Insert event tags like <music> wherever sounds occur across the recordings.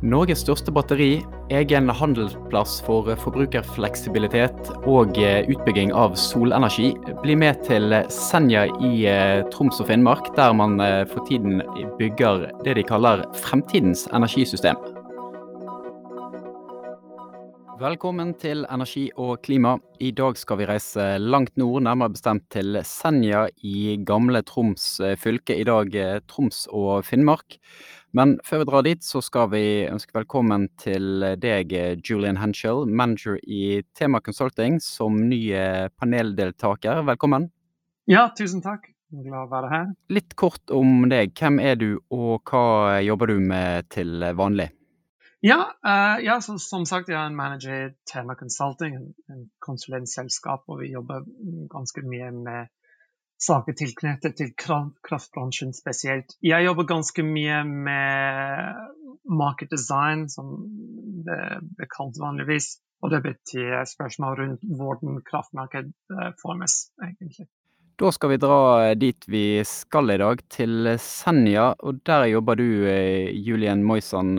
Norges største batteri, egen handelsplass for forbrukerfleksibilitet og eh, utbygging av solenergi. Bli med til Senja i eh, Troms og Finnmark, der man eh, for tiden bygger det de kaller fremtidens energisystem. Velkommen til Energi og klima. I dag skal vi reise langt nord, nærmere bestemt til Senja i gamle Troms fylke. I dag Troms og Finnmark. Men før vi drar dit, så skal vi ønske velkommen til deg, Julian Henschel, manager i Tema Consulting, som ny paneldeltaker. Velkommen. Ja, tusen takk. Jeg er glad å være her. Litt kort om deg. Hvem er du, og hva jobber du med til vanlig? Ja, uh, ja så, som sagt, jeg er en manager i Tema Consulting, en, en konsulentselskap, og vi jobber ganske mye med saker tilknyttet til kraftbransjen spesielt. Jeg jobber ganske mye med market design, som det er kalt vanligvis. Og det betyr spørsmål rundt hvordan kraftmarked uh, formes, egentlig. Da skal vi dra dit vi skal i dag, til Senja. Og der jobber du, eh, Julian Moisan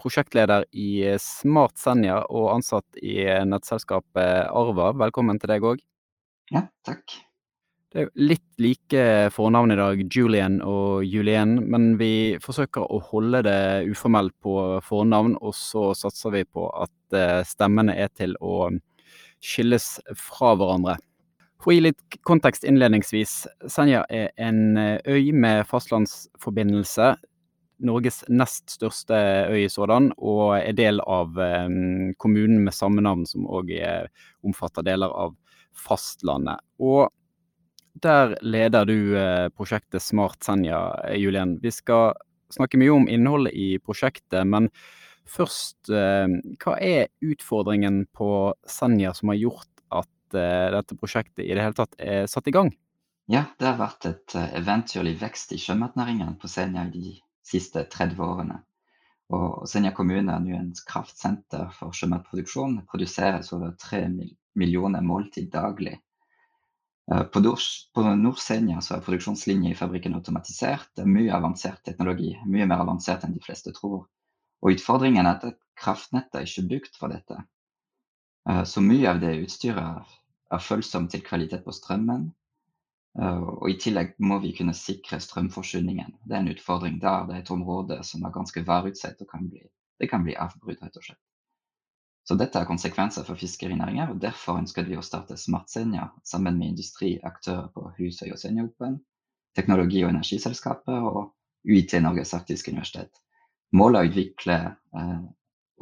prosjektleder i Smart Senja og ansatt i nettselskapet Arva. Velkommen til deg òg. Ja, takk. Det er litt like fornavn i dag, Julian og Julien, men vi forsøker å holde det uformelt på fornavn, og så satser vi på at eh, stemmene er til å skilles fra hverandre. For å gi litt kontekst innledningsvis. Senja er en eh, øy med fastlandsforbindelse Norges nest største øy i sådan, og er del av um, kommunen med samme navn, som òg omfatter deler av fastlandet. Og der leder du uh, prosjektet Smart Senja, Julien. Vi skal snakke mye om innholdet i prosjektet, men først, uh, hva er utfordringen på Senja som har gjort at dette prosjektet i det hele tatt er satt i gang? Ja, det har vært et eventyrlig vekst i sjømatnæringen på Senja de siste 30 årene. Og Senja kommune er nå en kraftsenter for sjømatproduksjon. Det produseres over 3 millioner måltid daglig. Eh, på Nord-Senja er produksjonslinja i fabrikken automatisert. Det er mye avansert teknologi, mye mer avansert enn de fleste tror. Og Utfordringen er at kraftnettet er ikke bygd for dette. Eh, så mye av det utstyret er følsomt til kvalitet på strømmen, Eh, og I tillegg må vi kunne sikre strømforsyningen. Det er en utfordring der. Det er et område som er ganske værutsett og kan bli, det kan bli avbrudd, rett og slett. Så dette er konsekvenser for fiskerinæringen, og derfor ønsket vi å starte Smartsenja sammen med industriaktører på Husøy og Senjaopen, teknologi- og energiselskapet og UiT Norges arktiske universitet. Målet er å utvikle eh,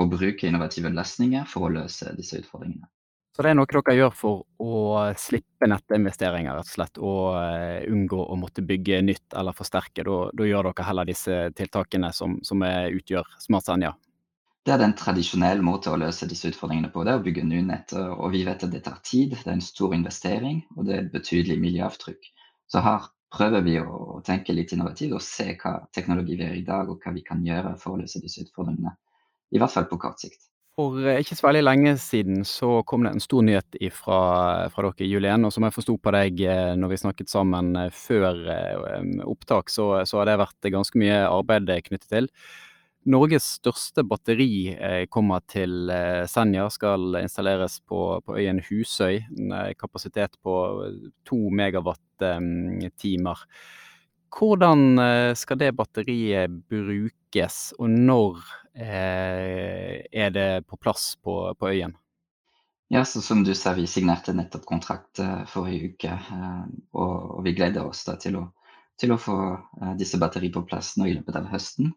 og bruke innovative løsninger for å løse disse utfordringene. Så det er noe dere gjør for å slippe nettinvesteringer, rett og slett, og uh, unngå å måtte bygge nytt eller forsterke. Da gjør dere heller disse tiltakene som, som utgjør Smart? Det er den tradisjonelle måten å løse disse utfordringene på. Det er å bygge Nunett. Og vi vet at det tar tid, det er en stor investering og det er et betydelig miljøavtrykk. Så her prøver vi å tenke litt innovativt og se hva teknologi vi har i dag og hva vi kan gjøre for å løse disse utfordringene. I hvert fall på kort sikt. For eh, ikke så veldig lenge siden så kom det en stor nyhet fra, fra dere, Julien. Og som jeg forsto på deg eh, når vi snakket sammen eh, før opptak, så, så har det vært ganske mye arbeid knyttet til. Norges største batteri kommer til Senja, skal installeres på, på øyen Husøy. En kapasitet på to megawatt-timer. Hvordan eh, skal det batteriet brukes, og når eh, er det på plass på, på øyen? Ja, Som du sa, vi signerte nettopp kontrakt forrige uke. Og, vi gleder oss til å, til å få disse batteriene på plass nå i løpet av høsten.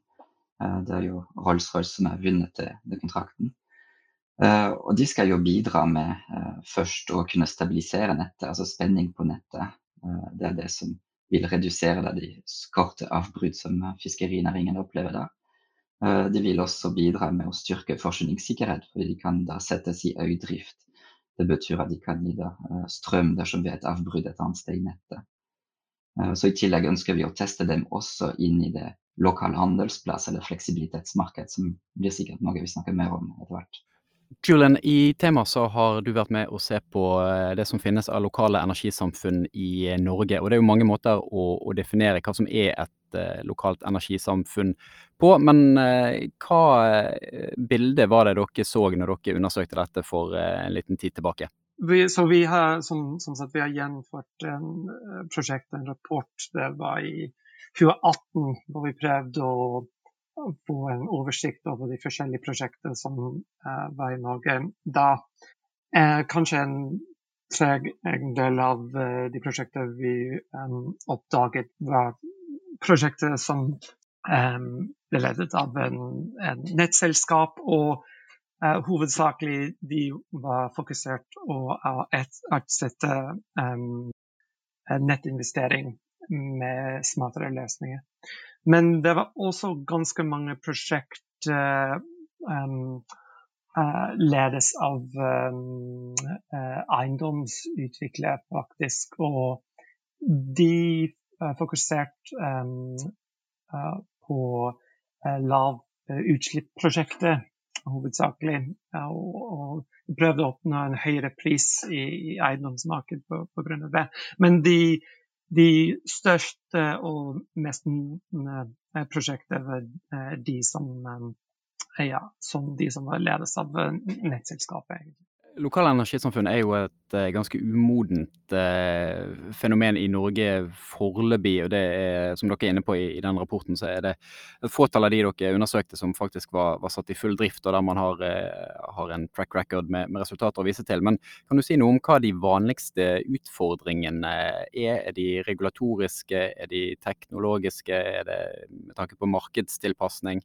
Det er jo Rolls-Royce som har vunnet det, kontrakten. og de skal jo bidra med først å kunne stabilisere nettet, altså spenning på nettet. det er det som vil redusere de korte avbrudd som fiskerinæringen opplever da. Eh, de vil også bidra med å styrke forsyningssikkerhet, fordi de kan da settes i øydrift. Det betyr at de kan gi eh, strøm dersom det er et avbrudd et annet sted i nettet. Eh, så I tillegg ønsker vi å teste dem også inn i det lokale handelsplass eller fleksibilitetsmarked, som blir sikkert noe vi snakker mer om etter hvert. Julian, i temaet så har du vært med å se på eh, det som finnes av lokale energisamfunn i eh, Norge. Og det er jo mange måter å, å definere hva som er et uh, lokalt energisamfunn på. Men hva bilde var det dere så når dere undersøkte dette for en liten tid tilbake? Vi, så vi har, som, som sagt, vi har gjennomført en prosjekt, en rapport, det var i 2018, hvor vi prøvde å få en oversikt over de forskjellige prosjektene som uh, var i Norge. Da uh, kanskje en en del av uh, de prosjektene vi um, oppdaget, var prosjekter som um, ble ledet av en, en nettselskap. og hovedsakelig de var fokusert på å utsette um, nettinvestering med smartere løsninger. Men det var også ganske mange prosjekt uh, um, uh, ledes av um, uh, eiendomsutviklere, faktisk. Og de fokuserte um, på lav utslipp-prosjekter hovedsakelig. Og, og prøvde å oppnå en høyere pris i, i eiendomsmarkedet pga. det. Men de de største og mest prosjekter var eh, de som, eh, ja, som de som var ledes av eh, nettselskapet. egentlig. Lokale energisamfunn er jo et uh, ganske umodent uh, fenomen i Norge foreløpig. Og det er, som dere er inne på i, i den rapporten, så er det et fåtall av de dere undersøkte som faktisk var, var satt i full drift, og der man har, uh, har en track record med, med, resultater å vise til. Men kan du si noe om hva de vanligste utfordringene er? Er de regulatoriske, er de teknologiske, er det med tanke på markedstilpasning?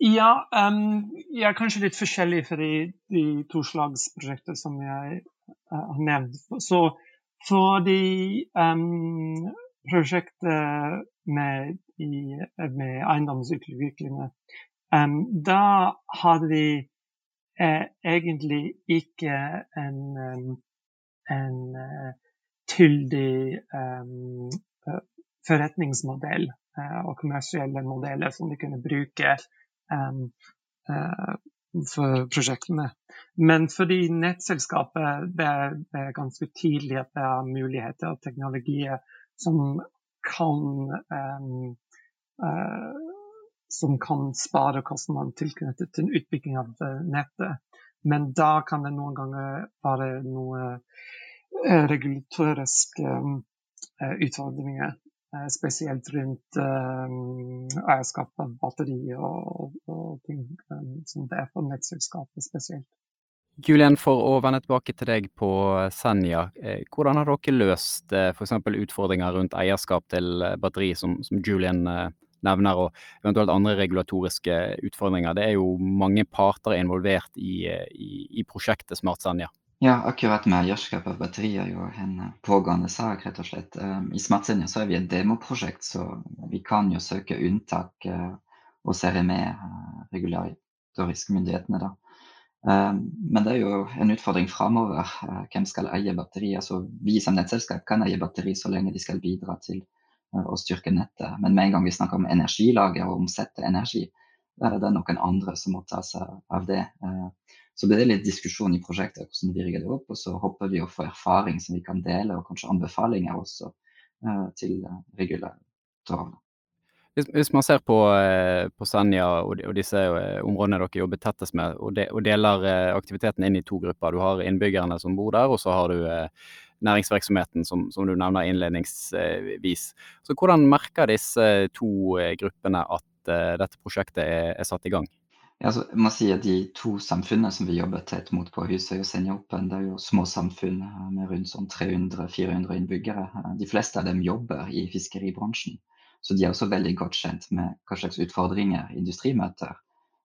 Ja, um, jeg er kanskje litt forskjellig for de, de prosjekter som jeg uh, har nevnt. Så for de um, prosjekter med, med eiendomsutviklingene, um, da hadde vi uh, egentlig ikke en, en uh, tydelig forretningsmodell og kommersielle modeller som de kunne bruke Eh, for prosjektene. Men fordi nettselskapet det er, det er ganske tydelig at det er muligheter og teknologier som kan um, uh, som kan spare kostnadene tilknyttet til utbygging av nettet. Men da kan det noen ganger være noe regulatoriske um, utfordringer Eh, spesielt rundt um, eierskap av batteri og, og ting um, som det er for nettselskapet spesielt. Julian, for å vende tilbake til deg på Senja. Hvordan har dere løst f.eks. utfordringer rundt eierskap til batteri, som, som Julian nevner, og eventuelt andre regulatoriske utfordringer? Det er jo mange parter involvert i, i, i prosjektet Smart Senja. Ja, akkurat med eierskap av batterier er jo en eh, pågående sak, rett og slett. Um, I Smartsenja så er vi et demoprosjekt, så vi kan jo søke unntak uh, og se med uh, regulatoriske myndighetene, da. Um, men det er jo en utfordring framover. Hvem skal eie batteri? Altså, vi som nettselskap kan eie batteri så lenge de skal bidra til å styrke nettet. Men med en gang vi snakker om energilager og omsette energi, da er det noen andre som må ta seg av det. Så blir det litt diskusjon i prosjektet hvordan vi rigger det opp, og så håper vi å få erfaring som vi kan dele, og kanskje anbefalinger også uh, til regulatorene. Hvis, man ser på, uh, på Senja og, disse områdene dere jobber tettest med, og, og deler aktiviteten inn i to grupper. Du har innbyggerne som bor der, og så har du næringsvirksomheten, som, som, du nevner innledningsvis. Så Hvordan merker disse to gruppene at dette prosjektet er, er satt i gang? Ja, altså, si at De to samfunnene som vi jobber tett mot på Husøy og Senjaoppen, det er jo små samfunn eh, med rundt sånn 300-400 innbyggere. Eh, de fleste av dem jobber i fiskeribransjen, så de er også veldig godt kjent med hva slags utfordringer industri møter.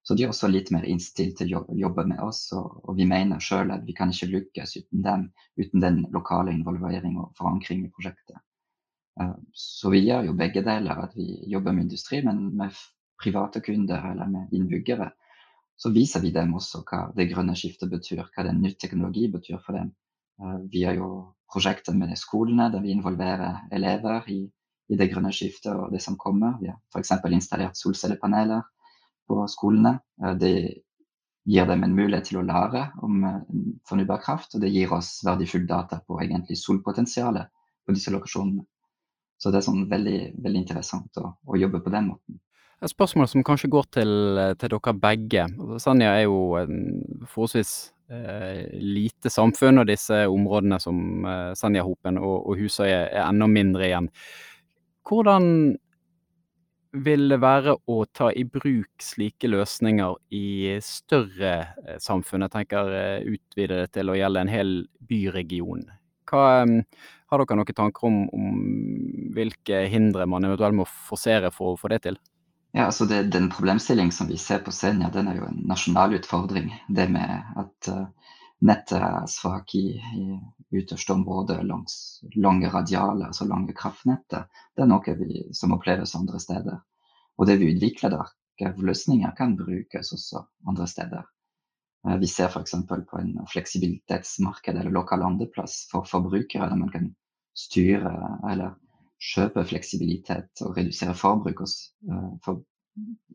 Så de er også litt mer innstilt til å jobbe med oss, og, og vi mener sjøl at vi kan ikke lykkes uten dem, uten den lokale involvering og forankring i prosjektet. Eh, så vi gjør jo begge deler, at vi jobber med industri, men med private kunder eller med innbyggere så viser vi dem også hva det grønne skiftet betyr, hva den nye teknologi betyr for dem. Eh, vi har jo prosjekter med skolene der vi involverer elever i, i det grønne skiftet og det som kommer. Vi har f.eks. installert solcellepaneler på skolene. Eh, det gir dem en mulighet til å lære om fornybar kraft, og det gir oss verdifull data på egentlig solpotensialet på disse lokasjonene. Så det er sånn veldig, veldig interessant å, å jobbe på den måten. Et spørsmål som kanskje går til, til dere begge. Sanja er jo en forholdsvis eh, lite samfunn, og disse områdene som eh, Senjahopen og, og Husøy er, er enda mindre igjen. Hvordan vil det være å ta i bruk slike løsninger i større eh, samfunn? Jeg tenker eh, utvide det til å gjelde en hel byregion. Hva, har dere noen tanker om, om hvilke hindre man eventuelt må forsere for å få det til? Ja, altså det, Den problemstillingen som vi ser på Senja, den er jo en nasjonal utfordring. Det med at uh, nettet er svak i, i ytterste område langs lange radialer, altså lange kraftnettet, det er noe vi, som oppleves andre steder. Og det vi utvikler der, løsninger kan brukes også andre steder. Uh, vi ser f.eks. på en fleksibilitetsmarked eller lokal landeplass for forbrukere, der man kan styre eller kjøpe fleksibilitet og redusere forbruk hos uh, for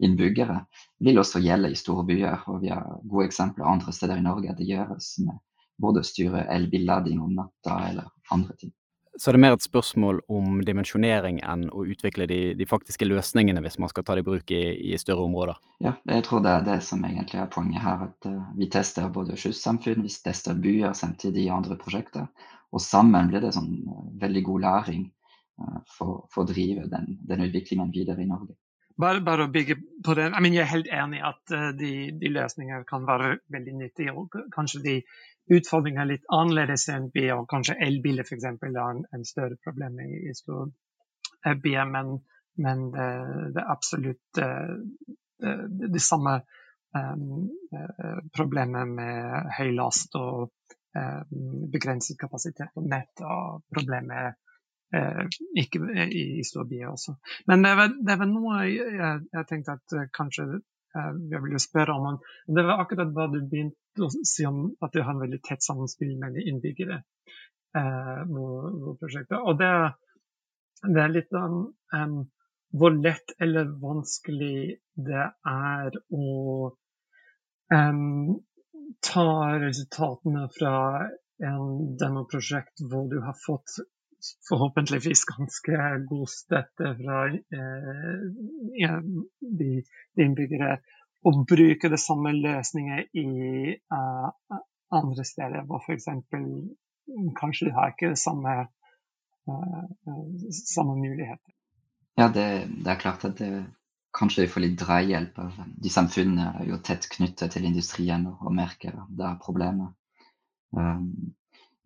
innbyggere, vil også gjelde i store byer. Og vi har gode eksempler andre steder i Norge at det gjøres med både å styre elbillading om natta eller andre ting. Så er det er mer et spørsmål om dimensjonering enn å utvikle de, de faktiske løsningene hvis man skal ta det i bruk i, i, større områder? Ja, jeg tror det er det som egentlig er poenget her. At uh, vi tester både kystsamfunn, vi tester byer samtidig i andre prosjekter. Og sammen blir det sånn uh, veldig god læring uh, for, for, å drive den, den, utviklingen videre i Norge. Bare, bare å bygge på det. Jeg, mener, jeg er helt enig i at de, de løsningene kan være veldig nyttige. og Kanskje de utfordringene er litt annerledes enn bil, og kanskje elbiler f.eks. er en, en større problem i, i storbyer. Men, men det, det, er absolutt det, det samme um, problemet med høy last og um, begrenset kapasitet på nett, og problemet Eh, ikke i, i storbyer også. Men det det var noe jeg, jeg, tenkte at uh, kanskje uh, vil jo spørre om. Det var akkurat hva du begynte å si om at du har en veldig tett samspill med innbyggere Eh, hvor, hvor prosjektet. Og det, det, er litt om um, hvor lett eller vanskelig det er å um, ta resultatene fra en demoprosjekt hvor du har fått forhåpentligvis ganske god støtte fra eh, de, de innbyggere. Å bruke det samme løsninger i eh, andre steder, hvor f.eks. kanskje de har ikke samme, eh, samme muligheter. Ja, det, det, er klart at det, kanskje vi får litt drahjelp de samfunnene er jo tett knyttet til industrien og merker det er problemet. Um,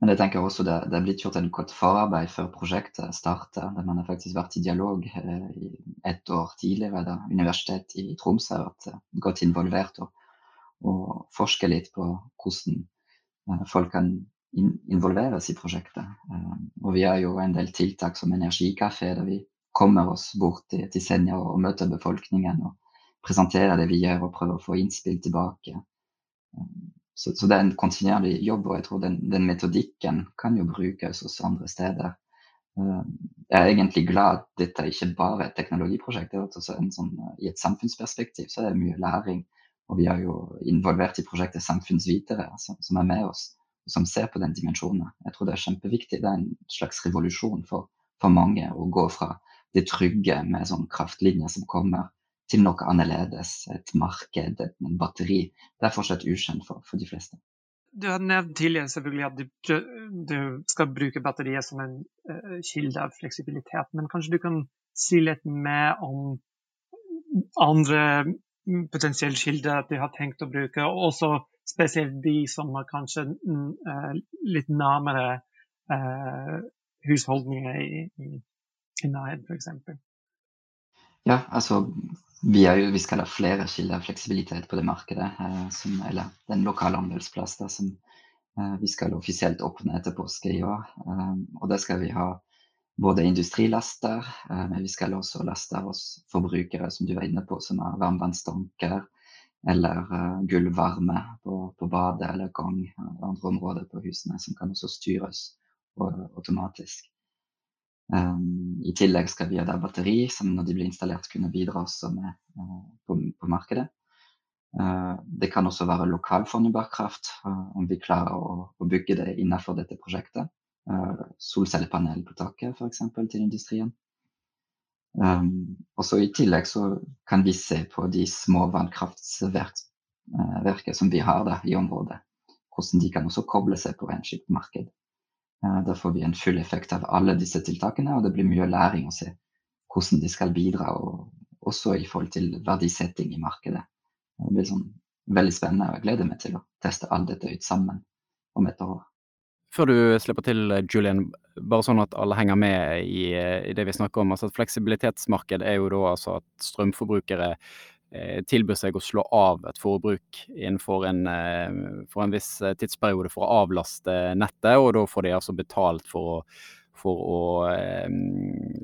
men jeg tenker også det, det er blitt gjort en godt forarbeid før prosjektet starter. Der man har faktisk vært i dialog eh, i ett år tidligere. da Universitetet i Tromsø har vært eh, godt involvert og, og forsker litt på hvordan eh, folk kan in involveres i prosjektet. Eh, og vi har jo en del tiltak som energikafé, der vi kommer oss bort til, Senja og møter befolkningen og presenterer det vi gjør og prøver å få innspill tilbake. Så, så, det er en kontinuerlig jobb, og jeg tror den, den, metodikken kan jo brukes også andre steder. Uh, jeg er egentlig glad at dette ikke bare er et teknologiprosjekt. det er også sånn, I et samfunnsperspektiv så er det mye læring. Og vi er jo involvert i prosjektet Samfunnsvitere, som, som er med oss, og som ser på den dimensjonen. Jeg tror det er kjempeviktig. Det er en slags revolusjon for, for mange å gå fra det trygge med sånn kraftlinjer som kommer, til noe annerledes. Et marked, et batteri. Det er fortsatt ukjent for, for de fleste. Du har nevnt tidligere selvfølgelig at du, du skal bruke batteriet som en uh, kilde av fleksibilitet. Men kanskje du kan si litt mer om andre potensielle kilder du har tenkt å bruke, og også spesielt de som er kanskje uh, litt nærmere uh, husholdninger i, i, i nærheten, f.eks. Ja, altså vi, jo, vi, skal ha flere kilder av fleksibilitet på det markedet. Eh, som, eller den lokale handelsplassen som eh, vi skal offisielt åpne etter påske i år. Eh, og der skal vi ha både industrilaster, eh, men vi skal også laste oss forbrukere, som du var inne på, som har varmvannstanker eller uh, gulvvarme på, på, badet eller gang og andre områder på husene, som kan også styres automatisk. Um, I tillegg skal vi ha der batteri, som når de blir installert, kunne bidra også med uh, på, på, markedet. Uh, det kan også være lokal fornybar kraft, uh, om vi klarer å, å, bygge det innenfor dette prosjektet. solcellepanel på taket f.eks. til industrien. Um, også I tillegg så kan vi se på de små vannkraftverkene som vi har da, i området. Hvordan de kan også koble seg på enskilt marked. Uh, da får vi en full effekt av alle disse tiltakene, og det blir mye læring å se hvordan de skal bidra, og også i forhold til verdisetting i markedet. Det blir sånn veldig spennende, og jeg gleder meg til å teste alt dette ut sammen om et år. Før du slipper til, Julian, bare sånn at alle henger med i, i det vi snakker om. altså et Fleksibilitetsmarked er jo da altså at strømforbrukere eh, tilbyr seg å slå av et forbruk innenfor en, eh, for en viss tidsperiode for å avlaste nettet, og da får de altså betalt for å, for å eh,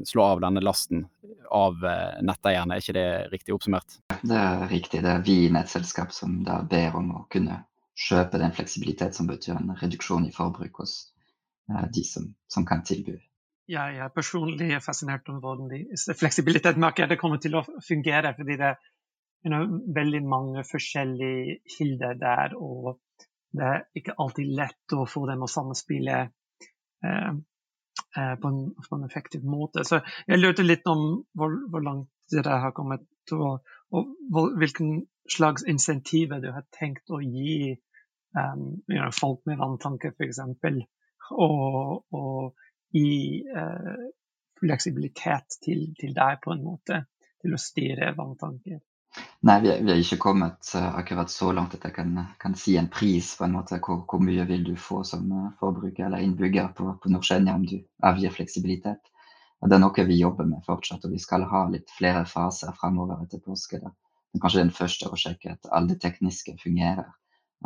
slå av denne lasten av eh, netteierne. Er ikke det riktig oppsummert? Det er riktig. Det er vi nettselskap som da ber om å kunne kjøpe den fleksibilitet som betyr en reduksjon i forbruk hos de som, som, kan tilby. Jeg er personlig fascinert om hvordan fleksibilitetsmarkedet kommer til å fungere. fordi det er you know, veldig mange forskjellige kilder der, og det er ikke alltid lett å få dem å samspille uh, uh, på, en, på, en, effektiv måte. Så jeg lurte litt om hvor, hvor langt dere har kommet, og, og hvor, hvilken slags insentiver du har tenkt å gi um, you know, folk med vanntanker f.eks. Og, og gi eh, fleksibilitet til, til, deg på en måte til å styre vanntanker. Nei, vi, vi har ikke kommet uh, akkurat så langt at jeg kan, kan, si en pris på en måte. Hvor, hvor mye vil du få som uh, forbruker eller innbygger på, på Norskjenja om du avgir fleksibilitet. Det er noe vi jobber med fortsatt, og vi skal ha litt flere faser fremover etter påske. Da. Men kanskje den første å sjekke at alle det tekniske fungerer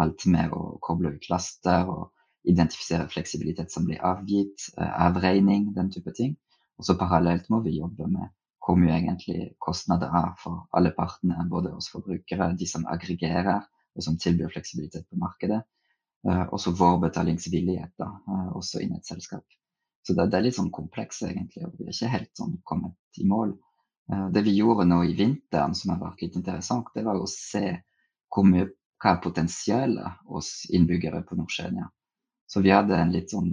alt med å koble ut laster og identifisere fleksibilitet som blir avgitt, eh, avregning, den type ting. Og så parallelt må vi jobbe med hvor mye egentlig kostnader er for alle partene, både hos forbrukere, de som aggregerer og som tilbyr fleksibilitet på markedet, og så vår betalingsvillighet, da, også også i et selskap. Så det, det, er litt sånn kompleks egentlig, og vi er ikke helt sånn kommet i mål. Det vi gjorde nå i vinteren som har vært litt interessant, det var å se hvor mye hva er potensialet hos innbyggere på Nordsjøen. Så vi hadde en litt sånn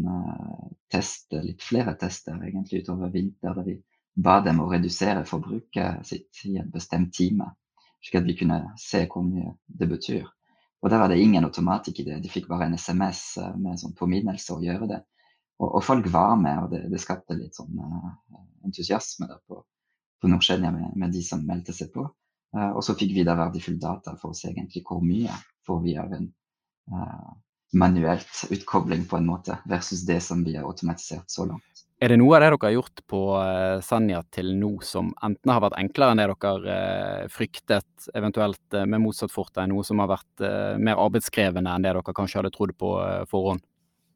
test, litt flere tester egentlig utover vinter, der vi ba dem å redusere forbruket sitt i en bestemt time, slik at vi kunne se hvor mye det betyr. Og der var det ingen automatikk i det, de fikk bare en SMS med med sånn påminnelse å gjøre det. Og, og, folk var med, og det, det skapte litt sånn uh, entusiasme på, på Nordsjøen med, med de som meldte seg på. Uh, og så fikk vi da verdifull data for å se egentlig hvor mye får vi av en uh, manuelt utkobling på en måte, versus det som vi har automatisert så langt. Er det noe av det dere har gjort på uh, Sanja til nå som enten har vært enklere enn det dere uh, fryktet, eventuelt med motsatt fortegn, noe som har vært mer arbeidskrevende enn det dere kanskje hadde trodd på forhånd?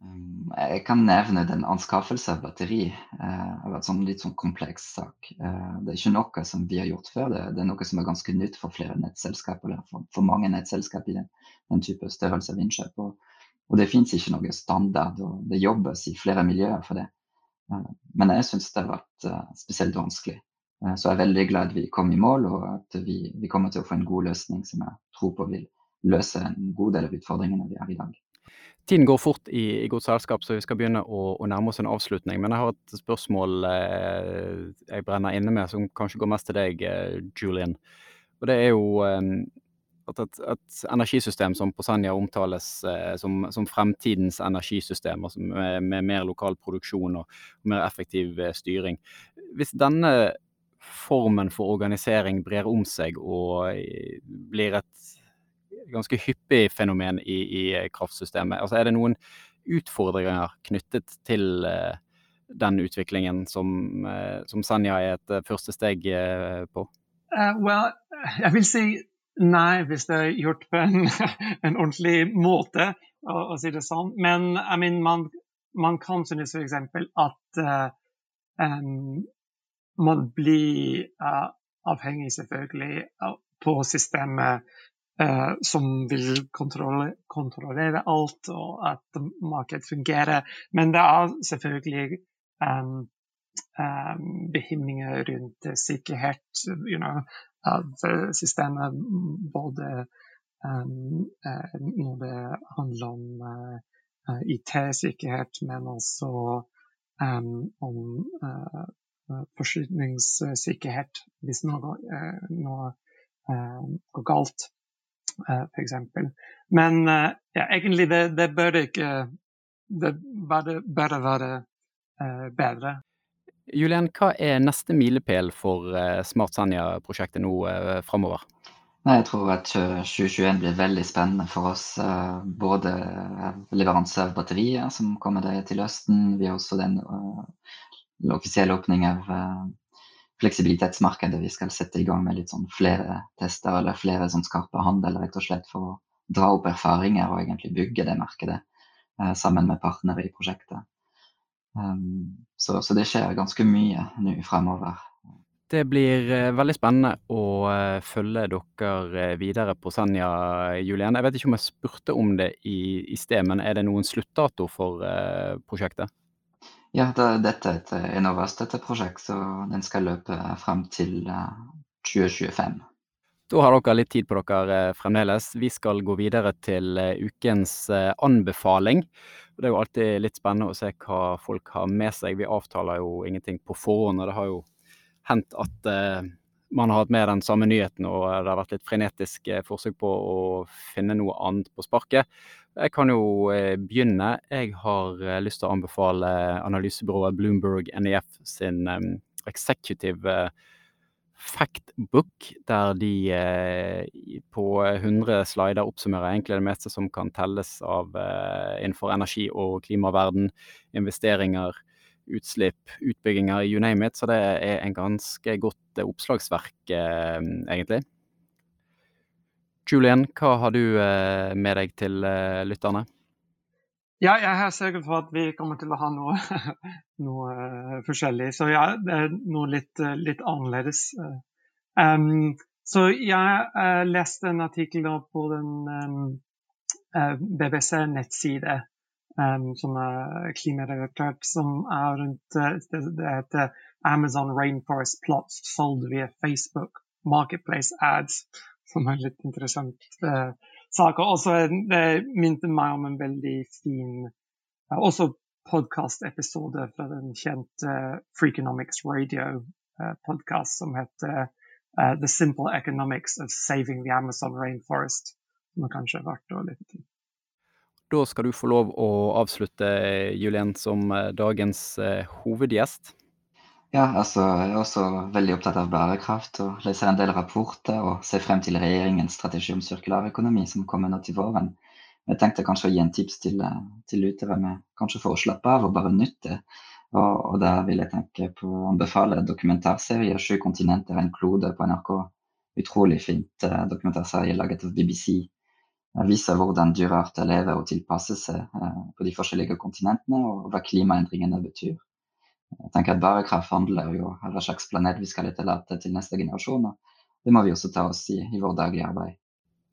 Mm, jeg kan nevne den anskaffelse av batteri. Det eh, har vært en litt sånn kompleks sak. Eh, det er ikke noe som vi har gjort før. Det, det er noe som er ganske nytt for flere nettselskap, eller for, for mange nettselskap i den, den type størrelse av innkjøp. Og, og det fins ikke noe standard, og det jobbes i flere miljøer for det. Eh, men jeg syns det har vært spesielt vanskelig. Så jeg er veldig glad vi kom i mål, og at vi, vi kommer til å få en god løsning som jeg tror på vil løse en god del av utfordringene vi har i dag. Tiden går fort i, i godt selskap, så vi skal begynne å, å, nærme oss en avslutning. Men jeg har et spørsmål eh, jeg brenner inne med, som kanskje går mest til deg, eh, Julian. Og det er jo eh, at et, et, energisystem som på Senja omtales eh, som, som, fremtidens energisystem, altså med, med, mer lokal produksjon og, mer effektiv eh, styring. Hvis denne formen for organisering brer om seg og eh, blir et ganske hyppig fenomen i, i eh, kraftsystemet. Altså, er det noen utfordringer knyttet til eh, den utviklingen som, uh, som Sanja er et uh, første steg på? well, jeg vil si nei, hvis det er gjort på en, <laughs> en ordentlig måte, å, å, si det sånn. Men I mean, man, man kan synes f.eks. at um, man blir avhengig selvfølgelig på systemet eh, som vil kontrollere, kontrollere, alt, og at markedet fungerer. Men det er selvfølgelig um, um, bekymringer rundt sikkerhet you know, av systemet. Både um, når det handler om uh, IT-sikkerhet, men også om uh, forsyningssikkerhet hvis noe, noe går galt, f.eks. Men ja, egentlig det, det bør ikke Det bør bare være bedre. Julian, hva er neste milepæl for Smart Senja-prosjektet nå framover? Nei, Jeg tror at 2021 blir veldig spennende for oss. Eh, både leveranse av batterier som kommer til høsten. Vi har også den offisielle åpning av fleksibilitetsmarkedet. Vi skal sette i gang med litt sånn flere tester eller flere sånn skarpe handel rett og slett for å dra opp erfaringer og egentlig bygge det markedet sammen med partnere i prosjektet. Um, så, så, det skjer ganske mye nå fremover. Det blir eh, veldig spennende å eh, følge dere eh, videre på Senja, Julian. Jeg vet ikke om jeg spurte om det i, i sted, men er det noen sluttdato for prosjektet? Ja, det, dette er et Enovas-prosjekt, så den skal løpe frem til 2025. Da har dere litt tid på dere fremdeles. Vi skal gå videre til ukens anbefaling. Det er jo alltid litt spennende å se hva folk har med seg. Vi avtaler jo ingenting på forhånd, og det har jo hendt at eh, man har hatt med den samme nyheten, og det har vært litt frenetisk eh, forsøk på å finne noe annet på sparket. Jeg kan jo eh, begynne. Jeg har lyst til å anbefale analysebyrået Bloomberg NEF sin executive factbook, der de på 100 slider oppsummerer egentlig det meste som kan telles av innenfor energi- og klimaverden, investeringer, utslipp, utbygginger, you name it. Så det er en ganske godt eh, oppslagsverk, eh, egentlig. Julian, hva har du eh, med deg til lytterne? Ja, jeg er sikker på at vi kommer til å ha noe, <laughs> noe forskjellig. Så ja, det er noe litt, litt annerledes. Um, så jeg uh, leste en artikkel på den um, uh, BBC-nettside um, som er klimarelatert, som er rundt eh, det, det heter Amazon Rainforest Plots solgt via Facebook Marketplace Ads, som er litt interessant uh, sak. Og så det minte meg om en veldig fin uh, også podkastepisode fra den kjente uh, Freakonomics Radio-podkast som heter The Simple Economics of Saving the Amazon Rainforest, som er kanskje verdt å lytte til. Da skal du få lov å avslutte, Julien, som eh, dagens eh, hovedgjest. Ja, altså jeg er også veldig opptatt av bærekraft og leser en del rapporter og ser frem til regjeringens strategi om sirkulærøkonomi som kommer nå til våren. Jeg tenkte kanskje å gi en tips til, eh, til lyttere med kanskje for å slappe av og bare nytte. Og, og der vil jeg tenke på å anbefale dokumentarserien 'Sju kontinenter, en klode' på NRK. Utrolig fint dokumentarserie laget av BBC viser hvordan dyrearter lever og tilpasser seg eh, på de forskjellige kontinentene, og hva klimaendringene betyr. Jeg tenker at Bærekraft handler jo hva slags planet vi skal etterlate til neste generasjon. Det må vi også ta oss i i vår daglige arbeid.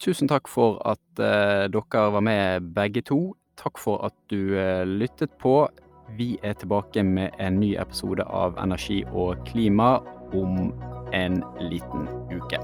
Tusen takk for at uh, dere var med begge to. Takk for at du uh, lyttet på. Vi er tilbake med en ny episode av Energi og klima om en liten uke.